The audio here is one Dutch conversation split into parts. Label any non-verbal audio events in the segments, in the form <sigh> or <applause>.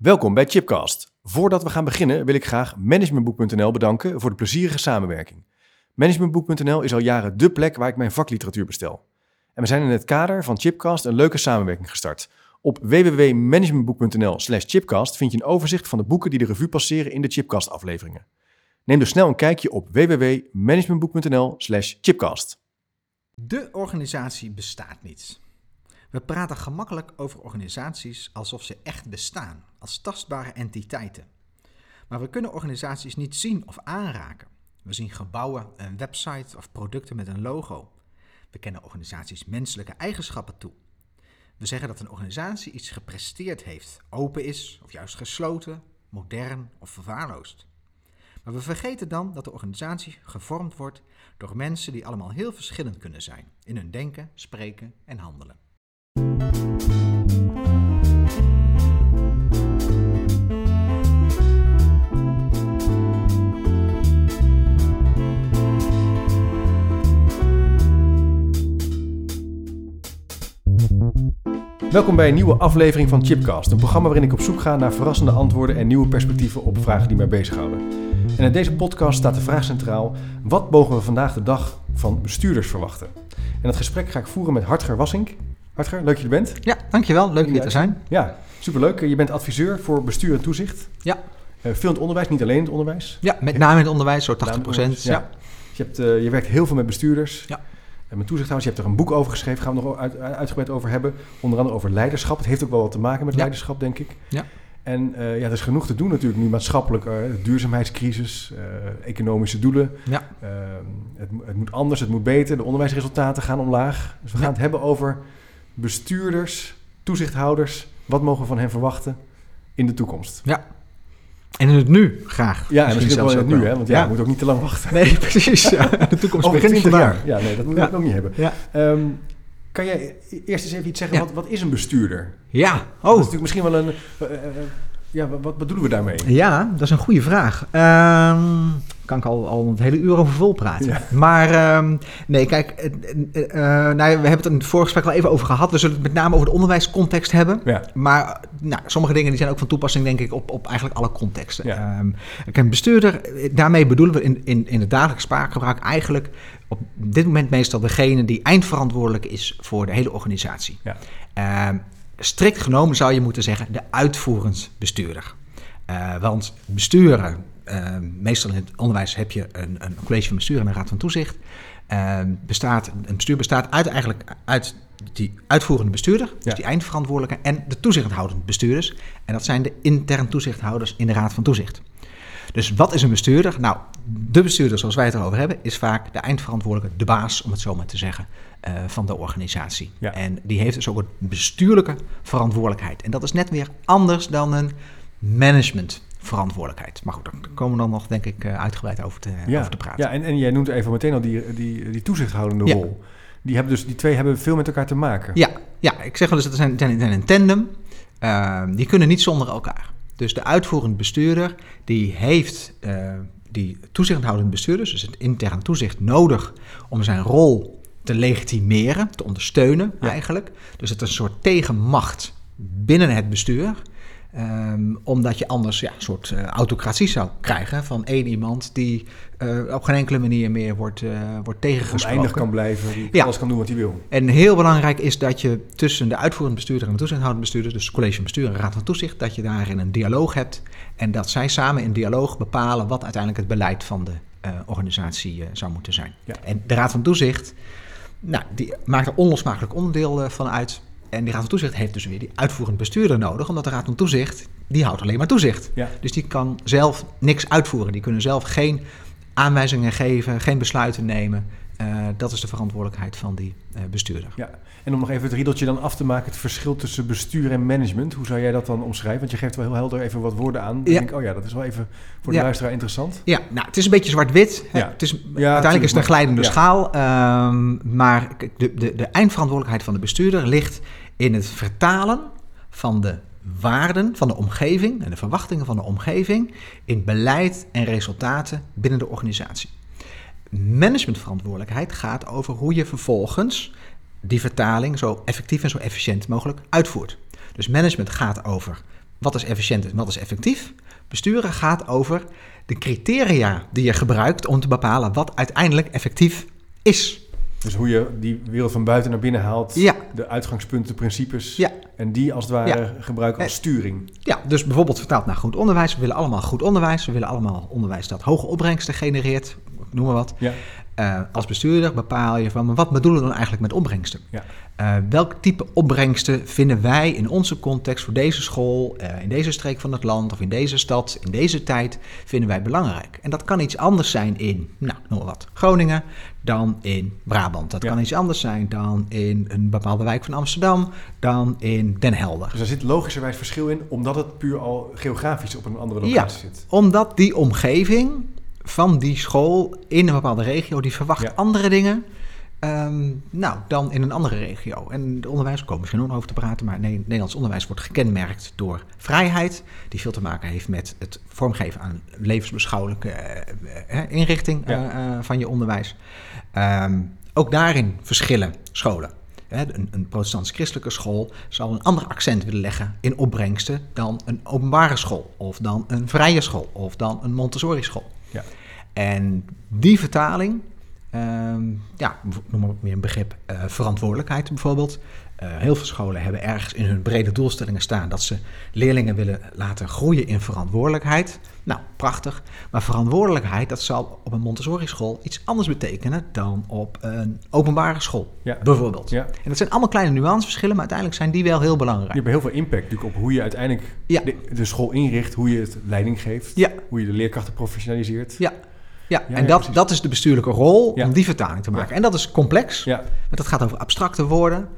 Welkom bij Chipcast. Voordat we gaan beginnen wil ik graag Managementboek.nl bedanken voor de plezierige samenwerking. Managementboek.nl is al jaren dé plek waar ik mijn vakliteratuur bestel. En we zijn in het kader van Chipcast een leuke samenwerking gestart. Op www.managementboek.nl slash chipcast vind je een overzicht van de boeken die de revue passeren in de Chipcast afleveringen. Neem dus snel een kijkje op www.managementboek.nl slash chipcast. De organisatie bestaat niet. We praten gemakkelijk over organisaties alsof ze echt bestaan, als tastbare entiteiten. Maar we kunnen organisaties niet zien of aanraken. We zien gebouwen, een website of producten met een logo. We kennen organisaties menselijke eigenschappen toe. We zeggen dat een organisatie iets gepresteerd heeft, open is of juist gesloten, modern of verwaarloosd. Maar we vergeten dan dat de organisatie gevormd wordt door mensen die allemaal heel verschillend kunnen zijn in hun denken, spreken en handelen. Welkom bij een nieuwe aflevering van Chipcast, een programma waarin ik op zoek ga naar verrassende antwoorden en nieuwe perspectieven op vragen die mij bezighouden. En in deze podcast staat de vraag centraal: wat mogen we vandaag de dag van bestuurders verwachten? En dat gesprek ga ik voeren met Hartger Wassink. Hartger, leuk dat je er bent. Ja, dankjewel. Leuk hier te zijn. Ja, superleuk. Je bent adviseur voor bestuur en toezicht. Ja. Uh, veel in het onderwijs, niet alleen in het onderwijs. Ja, met name in het onderwijs, zo 80 procent. Ja. ja. Je, hebt, uh, je werkt heel veel met bestuurders. Ja. En met toezichthouders, je hebt er een boek over geschreven, gaan we nog uit, uitgebreid over hebben. Onder andere over leiderschap. Het heeft ook wel wat te maken met ja. leiderschap, denk ik. Ja. En uh, ja, er is genoeg te doen natuurlijk nu maatschappelijk. Uh, duurzaamheidscrisis, uh, economische doelen. Ja. Het, het, moet anders, het moet beter. De onderwijsresultaten gaan omlaag. Dus we gaan ja. het hebben over bestuurders, toezichthouders. Wat mogen we van hen verwachten in de toekomst? Ja. En in het nu graag. Ja, en misschien wel in het nu, hè? want ja, ja. je moet ook niet te lang wachten. Nee, <laughs> precies. Ja. <laughs> De toekomst Over begint 20 vandaag. jaar. Ja, nee, dat moet ik ook niet hebben. Um, kan jij eerst eens even iets zeggen, wat, wat is een bestuurder? Ja, Dat oh. is natuurlijk misschien wel een... Uh, uh, ja, wat bedoelen we daarmee? Ja, dat is een goede vraag. Um, kan ik al, al een hele uur over vol praten. Ja. Maar um, nee, kijk, uh, nou, we hebben het in het vorige gesprek al even over gehad. We zullen het met name over de onderwijscontext hebben. Ja. Maar nou, sommige dingen die zijn ook van toepassing, denk ik, op, op eigenlijk alle contexten. Ja. Um, een bestuurder, daarmee bedoelen we in, in, in het dagelijks spraakgebruik eigenlijk op dit moment meestal degene die eindverantwoordelijk is voor de hele organisatie. Ja. strikt genomen zou je moeten zeggen de uitvoerend bestuurder. Uh, want besturen, uh, meestal in het onderwijs heb je een, een college van bestuur en een raad van toezicht. Uh, bestaat, een bestuur bestaat uit, eigenlijk uit die uitvoerende bestuurder, dus die eindverantwoordelijke, en de toezichthoudende bestuurders. En dat zijn de intern toezichthouders in de raad van toezicht. Dus wat is een bestuurder? Nou, de bestuurder zoals wij het erover hebben, is vaak de eindverantwoordelijke, de baas, om het zo maar te zeggen, uh, van de organisatie. Ja. En die heeft dus ook een bestuurlijke verantwoordelijkheid. En dat is net weer anders dan een managementverantwoordelijkheid. Maar goed, daar komen we dan nog, denk ik, uh, uitgebreid over te, Ja, over te praten. ja en, en jij noemt even meteen al die, die, die toezichthoudende Ja. rol. Die, hebben dus, die twee hebben veel met elkaar te maken. Ja, ja ik zeg wel eens, dat zijn, zijn een tandem. Uh, die kunnen niet zonder elkaar. Dus de uitvoerend bestuurder, die heeft uh, die toezichthoudend bestuurders, dus het interne toezicht, nodig om zijn rol te legitimeren, te ondersteunen Ja. eigenlijk. Dus het is een soort tegenmacht binnen het bestuur. Um, omdat je anders ja, een soort uh, autocratie zou krijgen van één iemand die uh, op geen enkele manier meer wordt, uh, wordt tegengesproken. Oneindig kan blijven, die Ja. alles kan doen wat hij wil. En heel belangrijk is dat je tussen de uitvoerend bestuurder en de toezichthoudend bestuurder, dus college van bestuur en raad van toezicht, dat je daarin een dialoog hebt en dat zij samen in dialoog bepalen wat uiteindelijk het beleid van de organisatie zou moeten zijn. Ja. En de raad van toezicht, nou, die maakt er onlosmakelijk onderdeel van uit. En die raad van toezicht heeft dus weer die uitvoerend bestuurder nodig, omdat de raad van toezicht, die houdt alleen maar toezicht. Ja. Dus die kan zelf niks uitvoeren. Die kunnen zelf geen aanwijzingen geven, geen besluiten nemen. Uh, dat is de verantwoordelijkheid van die uh, bestuurder. Ja, en om nog even het riedeltje dan af te maken, het verschil tussen bestuur en management. Hoe zou jij dat dan omschrijven? Want je geeft wel heel helder even wat woorden aan. Dan Ja. denk ik, oh ja, dat is wel even voor de Ja. luisteraar interessant. Ja, nou, het is een beetje zwart-wit. Ja. Het is, Ja, uiteindelijk is het een glijdende schaal. ehm, maar de, de, de eindverantwoordelijkheid van de bestuurder ligt in het vertalen van de waarden van de omgeving en de verwachtingen van de omgeving in beleid en resultaten binnen de organisatie. Managementverantwoordelijkheid gaat over hoe je vervolgens die vertaling zo effectief en zo efficiënt mogelijk uitvoert. Dus management gaat over wat is efficiënt en wat is effectief. Besturen gaat over de criteria die je gebruikt om te bepalen wat uiteindelijk effectief is. Dus hoe je die wereld van buiten naar binnen haalt, Ja. de uitgangspunten, principes, Ja. en die als het ware Ja. gebruiken als Eh, sturing. Ja, dus bijvoorbeeld vertaald naar goed onderwijs. We willen allemaal goed onderwijs. We willen allemaal onderwijs dat hoge opbrengsten genereert. Noem maar wat. Ja. Eh, als bestuurder bepaal je van, maar wat bedoelen we dan eigenlijk met opbrengsten? Ja. Eh, welk type opbrengsten vinden wij in onze context voor deze school, in deze streek van het land of in deze stad, in deze tijd, vinden wij belangrijk? En dat kan iets anders zijn in, nou, noem maar wat, Groningen dan in Brabant. Dat Ja. kan iets anders zijn dan in een bepaalde wijk van Amsterdam, dan in Den Helder. Dus daar zit logischerwijs verschil in, omdat het puur al geografisch op een andere Ja. locatie zit. Omdat die omgeving van die school in een bepaalde regio, die verwacht Ja. andere dingen ehm, nou, dan in een andere regio. En het onderwijs, komen misschien nog over te praten, maar nee, Nederlands onderwijs wordt gekenmerkt door vrijheid, die veel te maken heeft met het vormgeven aan een levensbeschouwelijke eh, eh, inrichting Ja. eh, van je onderwijs. Ehm, ook daarin verschillen scholen. Een, een protestants-christelijke school zal een ander accent willen leggen in opbrengsten dan een openbare school, of dan een vrije school, of dan een Montessori-school. Ja. En die vertaling, ehm, ja, noem maar weer een begrip, eh, verantwoordelijkheid bijvoorbeeld. Eh, heel veel scholen hebben ergens in hun brede doelstellingen staan dat ze leerlingen willen laten groeien in verantwoordelijkheid. Nou, prachtig. Maar verantwoordelijkheid, dat zal op een Montessori-school iets anders betekenen dan op een openbare school, Ja. bijvoorbeeld. Ja. En dat zijn allemaal kleine nuanceverschillen, maar uiteindelijk zijn die wel heel belangrijk. Die hebben heel veel impact natuurlijk op hoe je uiteindelijk Ja. de, de school inricht, hoe je het leiding geeft, hoe je de leerkrachten professionaliseert. Ja, ja. Ja, en dat, precies. dat is de bestuurlijke rol om die vertaling te maken. En dat is complex. Ja. Want dat gaat over abstracte woorden.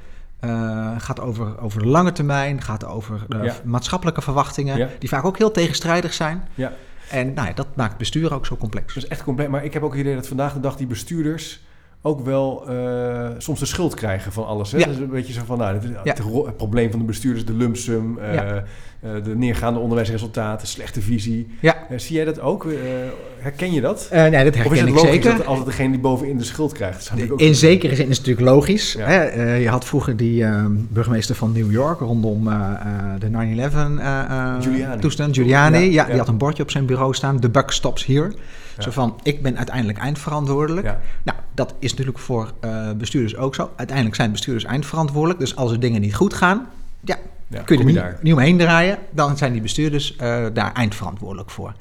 eh, gaat over, over de lange termijn. Gaat over Ja. maatschappelijke verwachtingen. Ja. Die vaak ook heel tegenstrijdig zijn. Ja. En nou ja, dat maakt bestuur ook zo complex. Dat is echt compleet. Maar ik heb ook het idee dat vandaag de dag die bestuurders ook wel eh, soms de schuld krijgen van alles. Hè? Ja. Dat is een beetje zo van, nou, het probleem van de bestuurders, de lump sum, eh, de neergaande onderwijsresultaten, slechte visie. Ja. Eh, zie jij dat ook? Eh, herken je dat? Nee, dat of is herken het ik logisch zeker. dat altijd degene die bovenin de schuld krijgt? Dat ook In zekere zin is het natuurlijk logisch. Ja. Hè? Je had vroeger die eh, burgemeester van New York rondom de 9-11 eh, eh, Giuliani. toestand, Giuliani. Ja, Ja, die had een bordje op zijn bureau staan. The buck stops here. Zo van, ik ben uiteindelijk eindverantwoordelijk. Nou, dat is natuurlijk voor bestuurders ook zo. Uiteindelijk zijn bestuurders eindverantwoordelijk. Dus als er dingen niet goed gaan, ja, Ja, kun je er niet, daar. niet omheen draaien. Dan zijn die bestuurders eh, daar eindverantwoordelijk voor.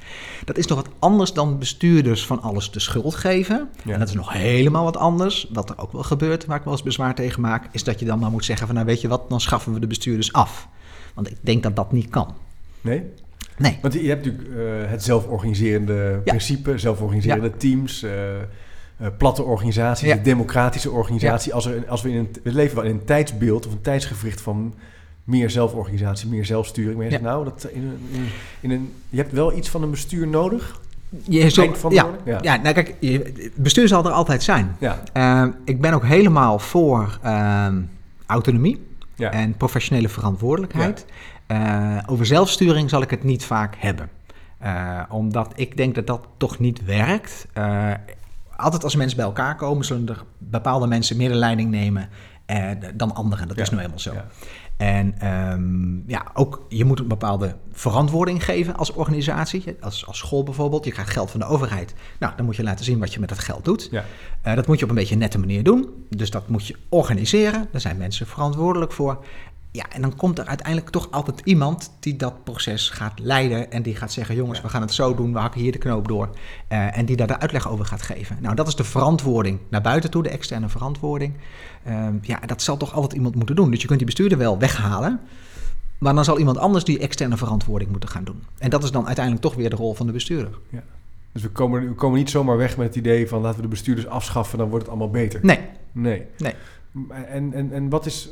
Dat is nog wat anders dan bestuurders van alles de schuld geven. Ja. En dat is nog helemaal wat anders. Wat er ook wel gebeurt, waar ik wel eens bezwaar tegen maak... is dat je dan maar moet zeggen van... nou weet je wat, dan schaffen we de bestuurders af. Want ik denk dat dat niet kan. Nee? Nee. Want je hebt natuurlijk eh, het zelforganiserende Ja. principe, zelforganiserende teams, eh, platte Ja. een democratische organisatie. Als, er, als we in een, we leven wel in een tijdsbeeld of een tijdsgevricht van meer zelforganisatie, meer zelfsturing. Maar je Ja. zegt, nou, dat in een, in, een, je hebt wel iets van een bestuur nodig. Je zo, ja, Eindverantwoordelijk? ja. Ja. nou kijk, je- bestuur zal er altijd zijn. Ja, Eh, ik ben ook helemaal voor ehm, autonomie ja. en professionele verantwoordelijkheid. Eh, over zelfsturing zal ik het niet vaak hebben. Eh, omdat ik denk dat dat toch niet werkt. Eh, altijd als mensen bij elkaar komen, zullen er bepaalde mensen meer de leiding nemen dan anderen. Dat is nou eenmaal zo. En ehm, ja, ook je moet een bepaalde verantwoording geven als organisatie. Als, als school bijvoorbeeld. Je krijgt geld van de overheid. Nou, dan moet je laten zien wat je met dat geld doet. Ja. Eh, dat moet je op een beetje een nette manier doen. Dus dat moet je organiseren. Daar zijn mensen verantwoordelijk voor. Ja, en dan komt er uiteindelijk toch altijd iemand die dat proces gaat leiden. En die gaat zeggen: jongens, Ja. we gaan het zo doen. We hakken hier de knoop door. Eh, en die daar de uitleg over gaat geven. Nou, dat is de verantwoording naar buiten toe, de externe verantwoording. Ehm, ja, dat zal toch altijd iemand moeten doen. Dus je kunt die bestuurder wel weghalen. Maar dan zal iemand anders die externe verantwoording moeten gaan doen. En dat is dan uiteindelijk toch weer de rol van de bestuurder. Dus we komen, we komen niet zomaar weg met het idee van laten we de bestuurders afschaffen, dan wordt het allemaal beter. Nee, Nee. Nee. En, en, en wat is,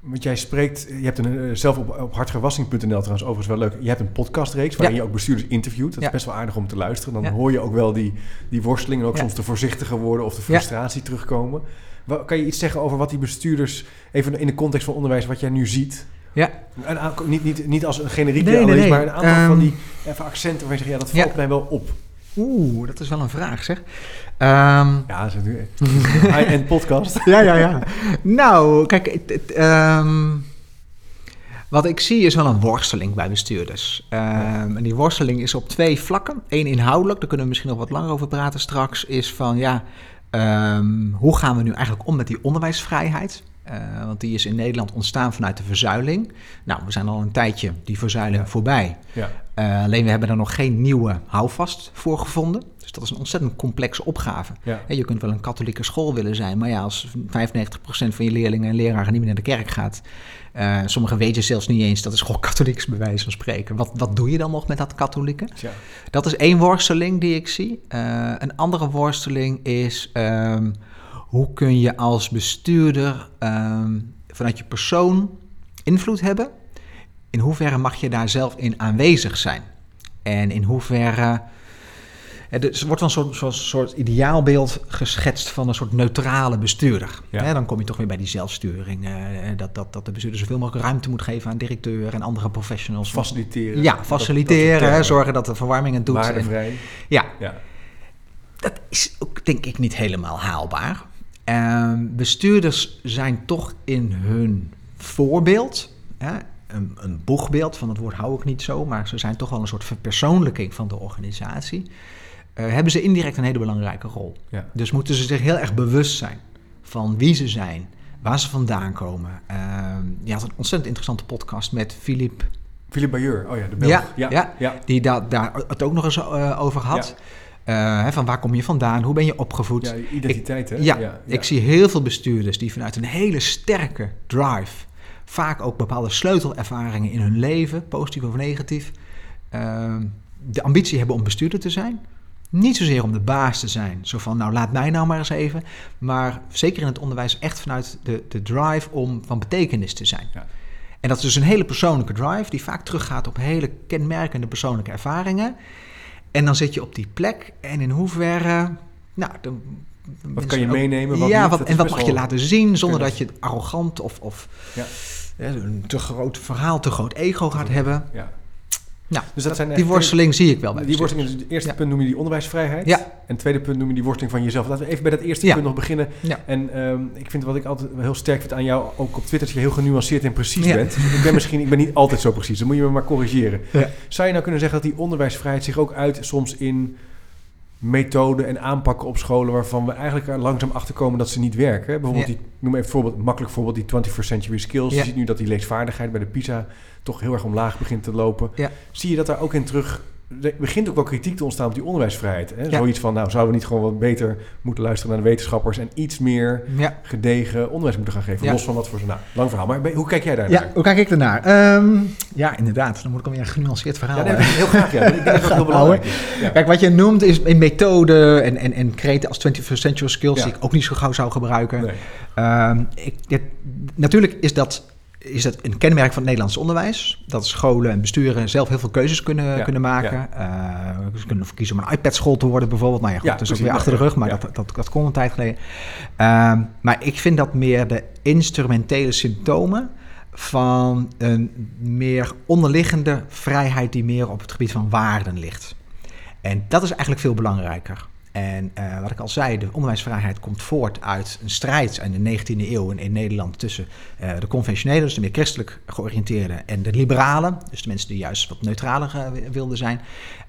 want jij spreekt, je hebt een, eh, zelf op, op hartgewassing.nl trouwens overigens wel leuk, je hebt een podcastreeks waarin Ja. je ook bestuurders interviewt. Dat Ja. is best wel aardig om te luisteren. Dan Ja. hoor je ook wel die, die worsteling en ook soms de voorzichtige woorden of de frustratie terugkomen. Wa- Kan je iets zeggen over wat die bestuurders, even in de context van onderwijs, wat jij nu ziet? Ja. Een niet, niet, niet als een generiek Nee, analyse, nee. maar een aantal Ehm, van die even accenten waar je zegt, ja, dat valt mij wel op. Oeh, dat is wel een vraag zeg. Ehm, Ja, dat is een <laughs> high-end podcast. ja, ja, ja. Nou, kijk, het, ehm, Wat ik zie is wel een worsteling bij bestuurders. Ehm, En die worsteling is op twee vlakken. Eén inhoudelijk, daar kunnen we misschien nog wat langer over praten straks, is van ja, hoe gaan we nu eigenlijk om met die onderwijsvrijheid? Eh, want die is in Nederland ontstaan vanuit de verzuiling. Nou, we zijn al een tijdje die verzuiling voorbij. Ja. Uh, alleen we hebben er nog geen nieuwe houvast voor gevonden. Dus dat is een ontzettend complexe opgave. Ja. Je kunt wel een katholieke school willen zijn, maar ja, als 95% van je leerlingen en leraren niet meer naar de kerk gaat, uh, sommigen weten zelfs niet eens dat is gewoon katholieks bij wijze van spreken. Wat, wat doe je dan nog met dat katholieke? Tja. Dat is één worsteling die ik zie. Uh, een andere worsteling is um, hoe kun je als bestuurder um, vanuit je persoon invloed hebben? In hoeverre mag je daar zelf in aanwezig zijn? En in hoeverre. Er wordt wel een soort, soort, ideaalbeeld geschetst van een soort neutrale bestuurder. Ja. dan kom je toch weer bij die zelfsturing. Uh, dat, dat, dat de bestuurder zoveel mogelijk ruimte moet geven aan directeur en andere professionals. Faciliteren. Ja, faciliteren. Dat, dat zorgen dat de verwarming het doet. Waardevrij. En, ja. ja. Dat is ook denk ik niet helemaal haalbaar. Uh, bestuurders zijn toch in hun voorbeeld, hè, een, een, boegbeeld, van het woord hou ik niet zo, maar ze zijn toch wel een soort verpersoonlijking van de organisatie. Uh, hebben ze indirect een hele belangrijke rol. Ja. Dus moeten ze zich heel erg bewust zijn van wie ze zijn, waar ze vandaan komen. Uh, je had een ontzettend interessante podcast met Philippe. Philippe Bayeur, oh ja, de Belg. Ja, ja, ja, ja. die da daar het ook nog eens uh, over had. Uh, van waar kom je vandaan? Hoe ben je opgevoed? Ja, identiteit, ik, hè? Ja, ja, ik zie heel veel bestuurders die vanuit een hele sterke drive, vaak ook bepaalde sleutelervaringen in hun leven, positief of negatief, uh, de ambitie hebben om bestuurder te zijn. Niet zozeer om de baas te zijn, zo van nou laat mij nou maar eens even, maar zeker in het onderwijs echt vanuit de, de drive om van betekenis te zijn. Ja. En dat is dus een hele persoonlijke drive die vaak teruggaat op hele kenmerkende persoonlijke ervaringen. En dan zit je op die plek en in hoeverre. Nou, dan, wat kan je ook, meenemen? Wat ja, niet, wat, en wat mag je laten zien zonder dat je arrogant of, of ja. Een te groot verhaal, te groot ego gaat hebben. Ja. Nou, dus dat zijn die worsteling zie ik wel bij Die worsteling, dus het eerste ja. punt noem je die onderwijsvrijheid. Ja. En het tweede punt noem je die worsteling van jezelf. Laten we even bij dat eerste Ja. punt nog beginnen. Ja. En um, ik vind wat ik altijd heel sterk vind aan jou, ook op Twitter, dat je heel genuanceerd en precies bent. Ik ben misschien ik ben niet altijd zo precies, dan moet je me maar corrigeren. Zou je nou kunnen zeggen dat die onderwijsvrijheid zich ook uit soms in methoden en aanpakken op scholen waarvan we eigenlijk langzaam achter komen dat ze niet werken? Bijvoorbeeld, Ja. die, noem even voorbeeld, makkelijk voorbeeld, die 21st century skills. Ja. Je ziet nu dat die leesvaardigheid bij de PISA toch heel erg omlaag begint te lopen. Ja. Zie je dat daar ook in terug? Er begint ook wel kritiek te ontstaan op die onderwijsvrijheid. Hè? Ja. Zoiets van, nou, zouden we niet gewoon wat beter moeten luisteren naar de wetenschappers en iets meer Ja. gedegen onderwijs moeten gaan geven? Ja. Los van wat voor ze. Nou, lang verhaal. Maar hoe kijk jij daar Ja, naar? hoe kijk ik ernaar? Ehm, ja, inderdaad. Dan moet ik alweer een genuanceerd verhaal Ja, nee, eh, heel graag. Ja. Ik denk dat <laughs> heel belangrijk. Kijk, wat je noemt is in methode en, en, en kreten als 21st century skills... Die ik ook niet zo gauw zou gebruiken. Nee. Ehm, ik, natuurlijk is dat, is dat een kenmerk van het Nederlands onderwijs. Dat scholen en besturen zelf heel veel keuzes kunnen, Ja, kunnen maken. Eh, ze kunnen ervoor kiezen om een iPad-school te worden bijvoorbeeld. Nou ja, goed, Ja, dat is ook weer achter de ja, rug, maar ja. dat, dat, dat kon een tijd geleden. Ehm, maar ik vind dat meer de instrumentele symptomen van een meer onderliggende vrijheid die meer op het gebied van waarden ligt. En dat is eigenlijk veel belangrijker. En eh, wat ik al zei, de onderwijsvrijheid komt voort uit een strijd in de 19e eeuw in, in Nederland tussen eh, de conventionele, dus de meer christelijk georiënteerde, en de liberalen, dus de mensen die juist wat neutraler eh, wilden zijn.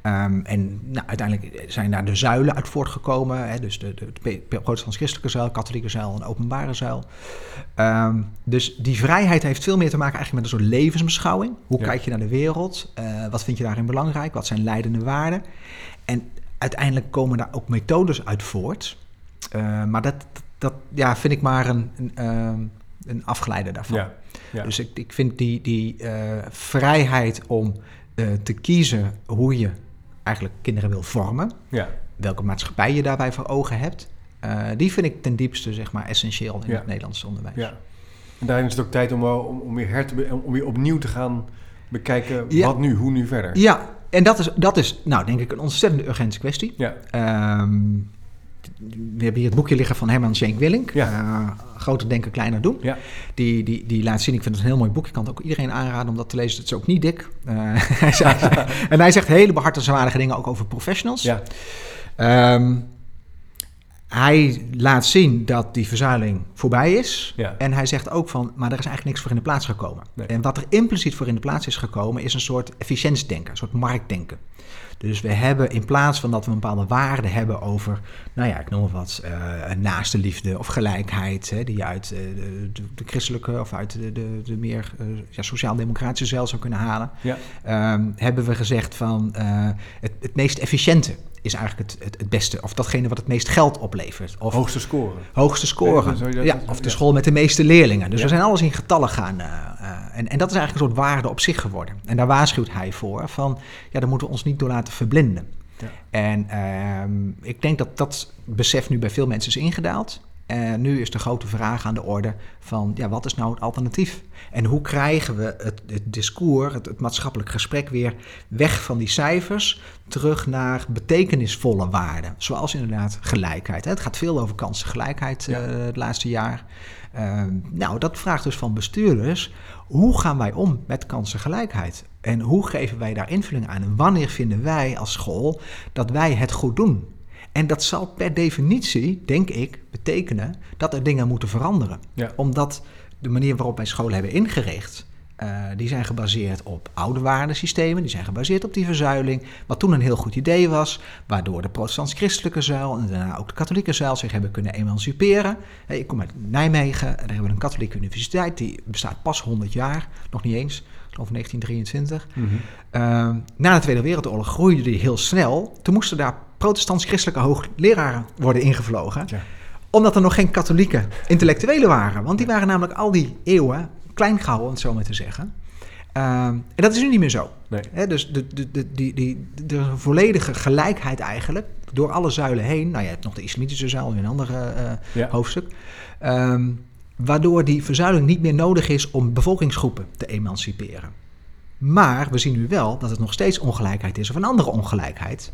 Ehm, en nou, uiteindelijk zijn daar de zuilen uit voortgekomen, hè, dus de, de, de protestants-christelijke zuil, katholieke zuil en openbare zuil. Ehm, dus die vrijheid heeft veel meer te maken eigenlijk met een soort levensbeschouwing. Hoe Ja. kijk je naar de wereld? Wat vind je daarin belangrijk? Wat zijn leidende waarden? En uiteindelijk komen daar ook methodes uit voort. Uh, maar dat, dat ja, vind ik maar een, een, ehm, een afgeleide daarvan. Ja. Ja. Dus ik, ik vind die, die uh, vrijheid om uh, te kiezen hoe je eigenlijk kinderen wil vormen, Ja. welke maatschappij je daarbij voor ogen hebt, die vind ik ten diepste zeg maar, essentieel in het Nederlandse onderwijs. Ja. En daarin is het ook tijd om, om, om, weer, her te, om weer opnieuw te gaan bekijken wat nu, hoe nu verder. Ja, en dat is, dat is nou denk ik een ontzettend urgente kwestie. Ja. Ehm, we hebben hier het boekje liggen van Herman Schenk Willink. Ja. Eh, groter denken, kleiner doen. Ja. Die, die, die laat zien, ik vind het een heel mooi boek. Ik kan het ook iedereen aanraden om dat te lezen. Het is ook niet dik. Eh, <laughs> hij zegt, <laughs> en hij zegt hele behartenswaardige dingen ook over professionals. Ja. Ehm, hij laat zien dat die verzuiling voorbij is. Ja. En hij zegt ook van, maar er is eigenlijk niks voor in de plaats gekomen. Nee. En wat er impliciet voor in de plaats is gekomen, is een soort efficiëntiedenken, een soort marktdenken. Dus we hebben in plaats van dat we een bepaalde waarde hebben over, nou ja, ik noem maar wat, eh naaste liefde of gelijkheid, hè, die je uit eh, de, christelijke of uit de, de, de meer eh, ja, sociaal-democratische zeil zou kunnen halen, Ja. ehm, hebben we gezegd van het, het meest efficiënte is eigenlijk het, het, het beste, of datgene wat het meest geld oplevert. Of Hoogste scoren. hoogste scoren. Ja, dat- ja, of de ja. school met de meeste leerlingen. Dus Ja. we zijn alles in getallen gaan. en, en dat is eigenlijk een soort waarde op zich geworden. En daar waarschuwt hij voor van, ja, daar moeten we ons niet door laten verblinden. Ja. En ehm, ik denk dat dat besef nu bij veel mensen is ingedaald. En nu is de grote vraag aan de orde van, ja, wat is nou het alternatief? En hoe krijgen we het, het discours, het, het maatschappelijk gesprek weer weg van die cijfers, terug naar betekenisvolle waarden. Zoals inderdaad gelijkheid. hè. Het gaat veel over kansengelijkheid Ja. eh, het laatste jaar. Ehm, nou, dat vraagt dus van bestuurders, hoe gaan wij om met kansengelijkheid? En hoe geven wij daar invulling aan? En wanneer vinden wij als school dat wij het goed doen? En dat zal per definitie, denk ik, betekenen dat er dingen moeten veranderen. Ja. Omdat de manier waarop wij scholen hebben ingericht, eh, die zijn gebaseerd op oude waardesystemen, die zijn gebaseerd op die verzuiling, wat toen een heel goed idee was, waardoor de protestants-christelijke zuil en daarna ook de katholieke zuil zich hebben kunnen emanciperen. Ik kom uit Nijmegen, daar hebben we een katholieke universiteit, die bestaat pas 100 jaar, nog niet eens, geloof 1923. Mhm. Ehm, na de Tweede Wereldoorlog groeide die heel snel. Toen moesten daar protestants-christelijke hoogleraren worden ingevlogen. Tja. Omdat er nog geen katholieke intellectuelen waren. Want die waren namelijk al die eeuwen klein gehouden, om het zo maar te zeggen. Ehm, en dat is nu niet meer zo. Nee. Dus de, de, de, die, die, de volledige gelijkheid eigenlijk, door alle zuilen heen. Nou, je hebt nog de islamitische zuil in een ander eh, Ja. hoofdstuk. Ehm, waardoor die verzuiling niet meer nodig is om bevolkingsgroepen te emanciperen. Maar we zien nu wel dat het nog steeds ongelijkheid is of een andere ongelijkheid.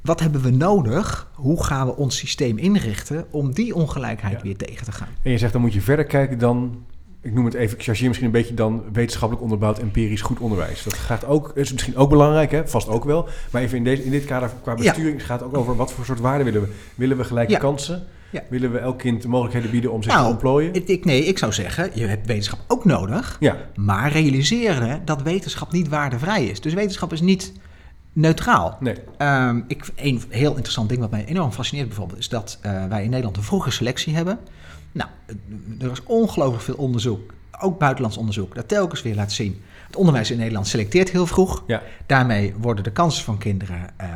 Wat hebben we nodig? Hoe gaan we ons systeem inrichten om die ongelijkheid Ja. weer tegen te gaan? En je zegt dan moet je verder kijken dan, ik noem het even, ik chargeer misschien een beetje dan wetenschappelijk onderbouwd empirisch goed onderwijs. Dat gaat ook, is misschien ook belangrijk, hè? vast ook wel. Maar even in, deze, in dit kader qua Ja. besturing gaat het ook over wat voor soort waarden willen we. Willen we gelijke Ja. kansen? Ja. Willen we elk kind de mogelijkheden bieden om zich Nou, te ontplooien? Ik, ik- nee, ik zou zeggen, je hebt wetenschap ook nodig. Ja, Maar realiseren dat wetenschap niet waardevrij is. Dus wetenschap is niet neutraal. nee. Ehm, ik, een heel interessant ding wat mij enorm fascineert bijvoorbeeld... is dat eh, wij in Nederland een vroege selectie hebben. Nou, eh, er is ongelooflijk veel onderzoek, ook buitenlands onderzoek... dat telkens weer laat zien... het onderwijs in Nederland selecteert heel vroeg. Ja. Daarmee worden de kansen van kinderen eh,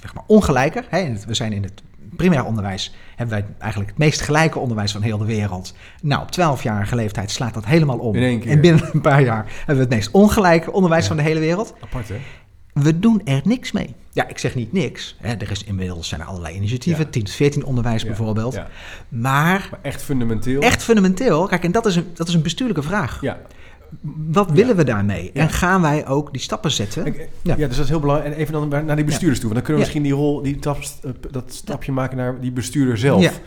zeg maar ongelijker. Hè? We zijn in het primair onderwijs... hebben wij eigenlijk het meest gelijke onderwijs van heel de wereld. Nou, op 12-jarige leeftijd slaat dat helemaal om. In één keer. En binnen een paar jaar hebben we het meest ongelijke onderwijs Ja. van de hele wereld. Apart hè? We doen er niks mee. Ja, ik zeg niet niks. Hè, er is inmiddels zijn er allerlei initiatieven, Ja. 10 tot 14 onderwijs Ja, bijvoorbeeld. Ja. Maar Maar echt fundamenteel. echt fundamenteel, kijk, en dat is een, dat is een bestuurlijke vraag. Ja. Wat willen we daarmee? Ja. En gaan wij ook die stappen zetten? Ik- Ja. ja. dus dat is heel belangrijk. En even dan naar die bestuurders toe. Want dan kunnen we Ja. misschien die rol, die tap, eh, dat stapje maken naar die bestuurder zelf.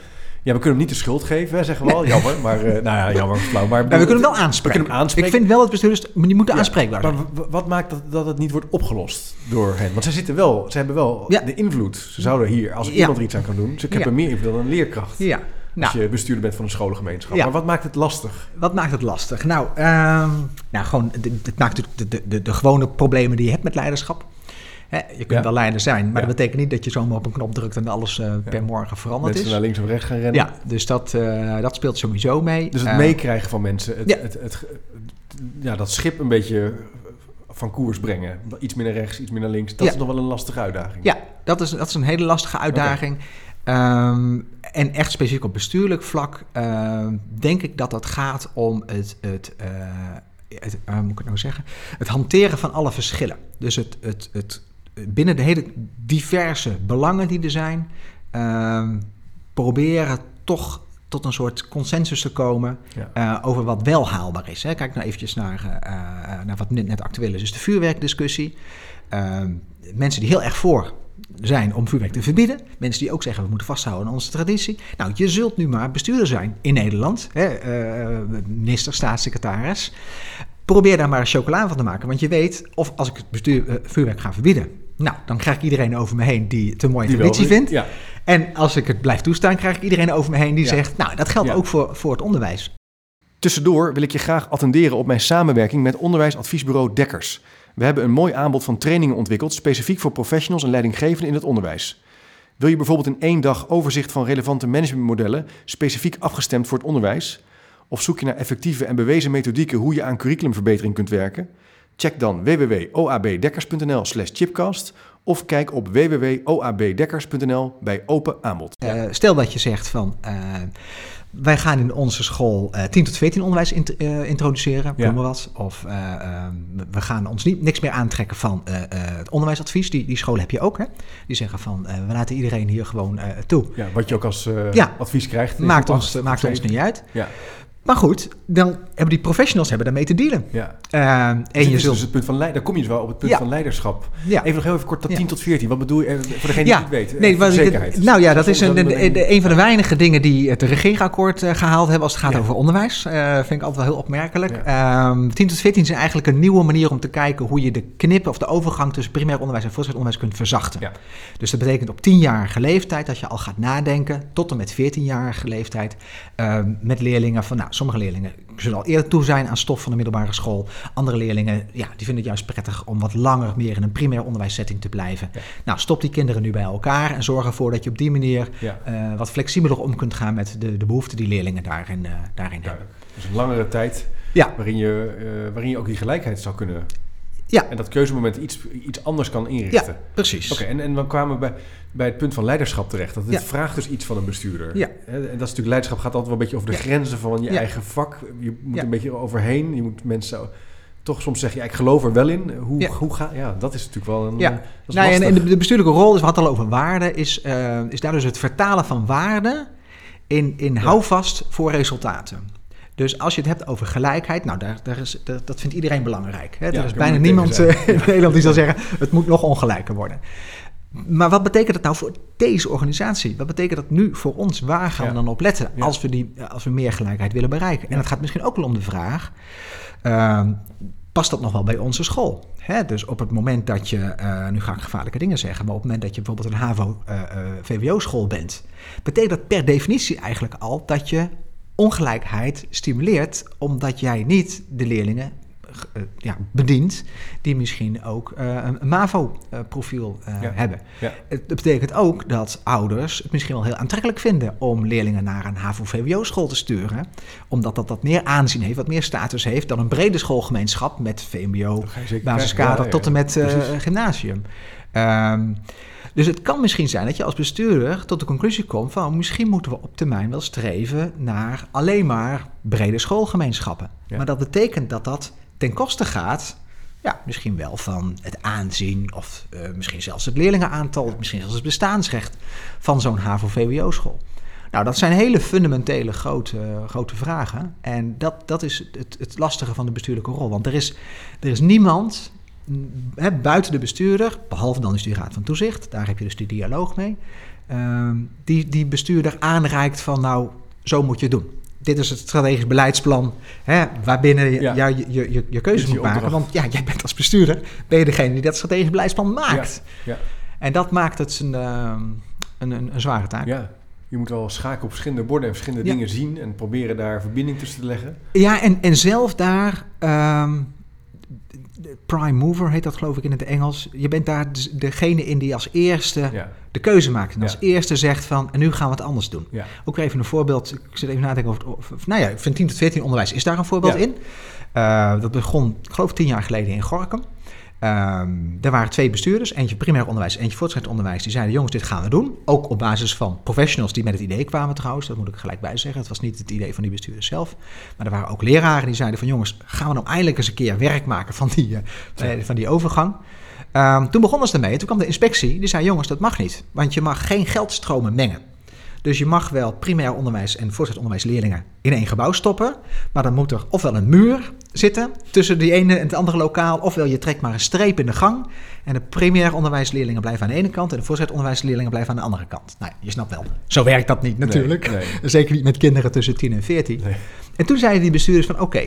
Ja. We kunnen hem niet de schuld geven, hè, zeggen we wel. Jammer, maar eh, nou ja, jammer, flauw. Maar, we kunnen hem wel We aanspreken. kunnen hem aanspreken. Ik vind wel dat bestuurders, die moeten Ja, aanspreekbaar zijn. Maar wat maakt dat, dat het niet wordt opgelost door hen? Want zij zitten wel, ze hebben wel Ja. de invloed. Ze zouden hier, als iemand er iets aan kan doen, ze hebben meer invloed dan een leerkracht. Ja, Als nou, je bestuurder bent van een scholengemeenschap. Ja. Maar wat maakt het lastig? wat maakt het lastig? Nou, ehm, nou gewoon, het maakt natuurlijk de, de, de, de gewone problemen die je hebt met leiderschap. Hè, je kunt Ja. wel leider zijn, maar Ja. dat betekent niet dat je zomaar op een knop drukt en alles eh, per morgen veranderd Mensen is. naar links of rechts gaan rennen. Ja, dus dat, eh, dat speelt sowieso mee. Dus het Eh, meekrijgen van mensen. Het, ja. het, het, ja, dat schip een beetje van koers brengen. Iets meer naar rechts, iets meer naar links. Dat is nog wel een lastige uitdaging. Ja, dat is, dat is een hele lastige uitdaging. Ehm, en echt specifiek op bestuurlijk vlak ehm, denk ik dat het gaat om het, het, het moet ik het nou zeggen? Het hanteren van alle verschillen. Dus het, het, het binnen de hele diverse belangen die er zijn, ehm, proberen toch tot een soort consensus te komen Ja. eh, over wat wel haalbaar is. Hè. Kijk nou eventjes naar, eh, eh, naar wat net, net actueel is, dus de vuurwerkdiscussie. Ehm, mensen die heel erg voor zijn om vuurwerk te verbieden. Mensen die ook zeggen we moeten vasthouden aan onze traditie. Nou, je zult nu maar bestuurder zijn in Nederland. Hè, minister, staatssecretaris. Probeer daar maar chocola van te maken. Want je weet, of als ik het bestuur, vuurwerk ga verbieden... Nou, dan krijg ik iedereen over me heen die het een mooie Die traditie vindt. Ja. En als ik het blijf toestaan, krijg ik iedereen over me heen die Ja. zegt... nou, dat geldt Ja. ook voor, voor het onderwijs. Tussendoor wil ik je graag attenderen op mijn samenwerking met onderwijsadviesbureau Dekkers. We hebben een mooi aanbod van trainingen ontwikkeld, specifiek voor professionals en leidinggevenden in het onderwijs. Wil je bijvoorbeeld in één dag overzicht van relevante managementmodellen, specifiek afgestemd voor het onderwijs? Of zoek je naar effectieve en bewezen methodieken hoe je aan curriculumverbetering kunt werken? Check dan www.oabdekkers.nl slash chipcast of kijk op www.oabdekkers.nl bij open aanbod. Eh, stel dat je zegt van... eh, wij gaan in onze school eh 10 tot 14 onderwijs int- introduceren, Ja. noem maar wat. Of we gaan ons niet, niks meer aantrekken van het onderwijsadvies. Die, die scholen heb je ook, hè? Die zeggen van, we laten iedereen hier gewoon toe. Ja, wat je ook als Ja. advies krijgt. Maakt ons, maakt ons niet uit. Ja, Maar goed, dan hebben die professionals hebben daarmee te dealen. ja. Eh, en Dus je het is zult... dus het punt van leider. Dan kom je dus wel op het punt Ja. van leiderschap. ja. Even nog heel even kort, dat Ja. 10 tot 14. Wat bedoel je, eh, voor degene die het niet weet? nee, eh, wat ik- zekerheid. nou ja, dat is een, een van de weinige dingen die het regeerakkoord eh, gehaald hebben als het gaat over onderwijs. Eh, vind ik altijd wel heel opmerkelijk. Ja. Ehm 10 tot 14 is eigenlijk een nieuwe manier om te kijken hoe je de knip of de overgang tussen primair onderwijs en voortgezet onderwijs kunt verzachten. Dus dat betekent op 10-jarige leeftijd dat je al gaat nadenken, tot en met 14-jarige leeftijd, ehm, met leerlingen van, nou, sommige leerlingen zullen al eerder toe zijn aan stof van de middelbare school. Andere leerlingen, ja, die vinden het juist prettig om wat langer meer in een primair onderwijssetting te blijven. Ja. Nou, stop die kinderen nu bij elkaar en zorg ervoor dat je op die manier Ja, eh, wat flexibeler om kunt gaan met de, de behoeften die leerlingen daarin, eh, daarin hebben. Dus een langere tijd Ja, waarin je, eh, waarin je ook die gelijkheid zou kunnen... Ja. En dat keuzemoment iets, iets anders kan inrichten. ja precies. Oké, en, en dan kwamen we bij, bij het punt van leiderschap terecht. Dat het Ja. vraagt dus iets van een bestuurder. Ja. En dat is natuurlijk, leiderschap gaat altijd wel een beetje over de Ja. grenzen van je eigen vak. Je moet een beetje overheen. Je moet mensen toch soms zeggen, ja, ik geloof er wel in. Hoe, Ja. hoe ga Ja, dat is natuurlijk wel een... Ja. dat is Nou, en, en de, bestuurlijke rol, dus we hadden al over waarde, is, eh, is daar dus het vertalen van waarde in, in houvast voor resultaten. Dus als je het hebt over gelijkheid, nou, daar, daar is, dat, dat vindt iedereen belangrijk. Hè? Ja, er is bijna niemand eh, in Nederland die zal zeggen, het moet nog ongelijker worden. Maar wat betekent dat nou voor deze organisatie? Wat betekent dat nu voor ons? Waar gaan Ja. we dan op letten als, we die, als we meer gelijkheid willen bereiken? En het gaat misschien ook wel om de vraag, ehm, past dat nog wel bij onze school? Hè, dus op het moment dat je, eh, nu ga ik gevaarlijke dingen zeggen, maar op het moment dat je bijvoorbeeld een HAVO-VWO-school bent, betekent dat per definitie eigenlijk al dat je ongelijkheid stimuleert, omdat jij niet de leerlingen ja, bedient die misschien ook eh, een MAVO-profiel eh, Ja. hebben. Ja. Het betekent ook dat ouders het misschien wel heel aantrekkelijk vinden om leerlingen naar een HAVO-VWO-school te sturen, omdat dat wat meer aanzien heeft, wat meer status heeft dan een brede schoolgemeenschap met VMBO, Dat basiskader. Ja, tot en met eh, gymnasium. Ehm, dus het kan misschien zijn dat je als bestuurder tot de conclusie komt van misschien moeten we op termijn wel streven naar alleen maar brede schoolgemeenschappen. Maar dat betekent dat dat ten koste gaat, ja, misschien wel van het aanzien of eh, misschien zelfs het leerlingenaantal, misschien zelfs het bestaansrecht van zo'n HAVO-VWO-school. Nou, dat zijn hele fundamentele grote, grote vragen. En dat, dat is het, het lastige van de bestuurlijke rol. Want er is, er is niemand hè, buiten de bestuurder, behalve dan is die Raad van Toezicht, daar heb je dus die dialoog mee, ehm, die, die bestuurder aanreikt van nou, zo moet je het doen. Dit is het strategisch beleidsplan hè, waarbinnen je, Ja. ja, je, je, je, keuzes moet maken. Want ja, jij bent als bestuurder, ben je degene die dat strategisch beleidsplan maakt. Ja. En dat maakt het een, ehm, een, een, een zware taak. Ja, je moet wel schaken op verschillende borden en verschillende Ja. dingen zien en proberen daar verbinding tussen te leggen. Ja, en, en zelf daar, ehm, prime mover heet dat geloof ik in het Engels. Je bent daar dus degene in die als eerste Ja, de keuze maakt. En als Ja. eerste zegt van, en nu gaan we het anders doen. ja. Ook even een voorbeeld, ik zit even na te denken over, het- nou ja, van 10 tot 14 onderwijs is daar een voorbeeld in. Eh, dat begon, ik geloof, tien jaar geleden in Gorkum. Ehm er waren twee bestuurders, eentje primair onderwijs, eentje voortgezet onderwijs. Die zeiden, jongens, dit gaan we doen. Ook op basis van professionals die met het idee kwamen trouwens. Dat moet ik gelijk bij zeggen. Het was niet het idee van die bestuurders zelf. Maar er waren ook leraren die zeiden van, jongens, gaan we nou eindelijk eens een keer werk maken van die, eh, van die overgang. Ehm, toen begonnen ze ermee. Toen kwam de inspectie. Die zei, jongens, dat mag niet. Want je mag geen geldstromen mengen. Dus je mag wel primair onderwijs en voortgezet onderwijsleerlingen in één gebouw stoppen. Maar dan moet er ofwel een muur zitten tussen die ene en het andere lokaal. Ofwel je trekt maar een streep in de gang. En de primair onderwijsleerlingen blijven aan de ene kant. En de voortgezet onderwijsleerlingen blijven aan de andere kant. Nou, je snapt wel. Zo werkt dat niet natuurlijk. Nee, nee. <laughs> Zeker niet met kinderen tussen 10 en 14. Nee. En toen zeiden die bestuurders van oké,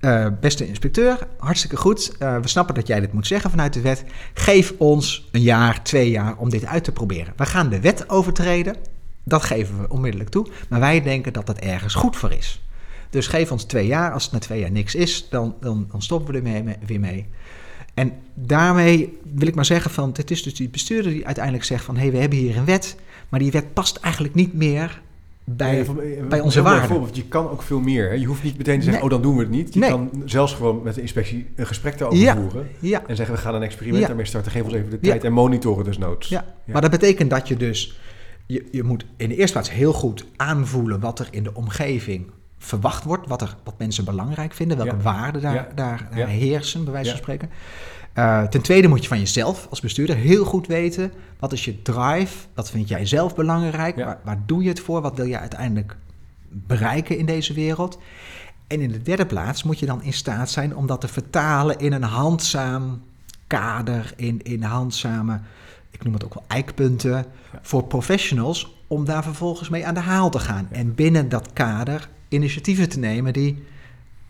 eh, beste inspecteur, hartstikke goed. Eh, we snappen dat jij dit moet zeggen vanuit de wet. Geef ons een jaar, twee jaar om dit uit te proberen. We gaan de wet overtreden. Dat geven we onmiddellijk toe. Maar wij denken dat dat ergens goed voor is. Dus geef ons twee jaar. Als het na twee jaar niks is, dan, dan, dan stoppen we er mee, weer mee. En daarmee wil ik maar zeggen van, het is dus die bestuurder die uiteindelijk zegt van, hé, hey, we hebben hier een wet, maar die wet past eigenlijk niet meer bij, Ja, van- eh, bij onze waarden. Je kan ook veel meer. Hè? Je hoeft niet meteen te zeggen, Nee. oh dan doen we het niet. Je Nee. kan zelfs gewoon met de inspectie een gesprek daarover Ja. voeren. Ja, En zeggen, we gaan een experiment daarmee starten. Geef ons even de tijd en monitoren dus noods. ja. Ja. maar dat betekent dat je dus, je, je moet in de eerste plaats heel goed aanvoelen wat er in de omgeving verwacht wordt, wat, er, wat mensen belangrijk vinden, welke Ja. waarden daar, Ja. daar, heersen, bij wijze van spreken. Eh, ten tweede moet je van jezelf als bestuurder heel goed weten, wat is je drive, wat vind jij zelf belangrijk, waar, waar doe je het voor, wat wil je uiteindelijk bereiken in deze wereld. En in de derde plaats moet je dan in staat zijn om dat te vertalen in een handzaam kader, in, in handzame, ik noem het ook wel eikpunten, voor professionals, om daar vervolgens mee aan de haal te gaan. En binnen dat kader initiatieven te nemen die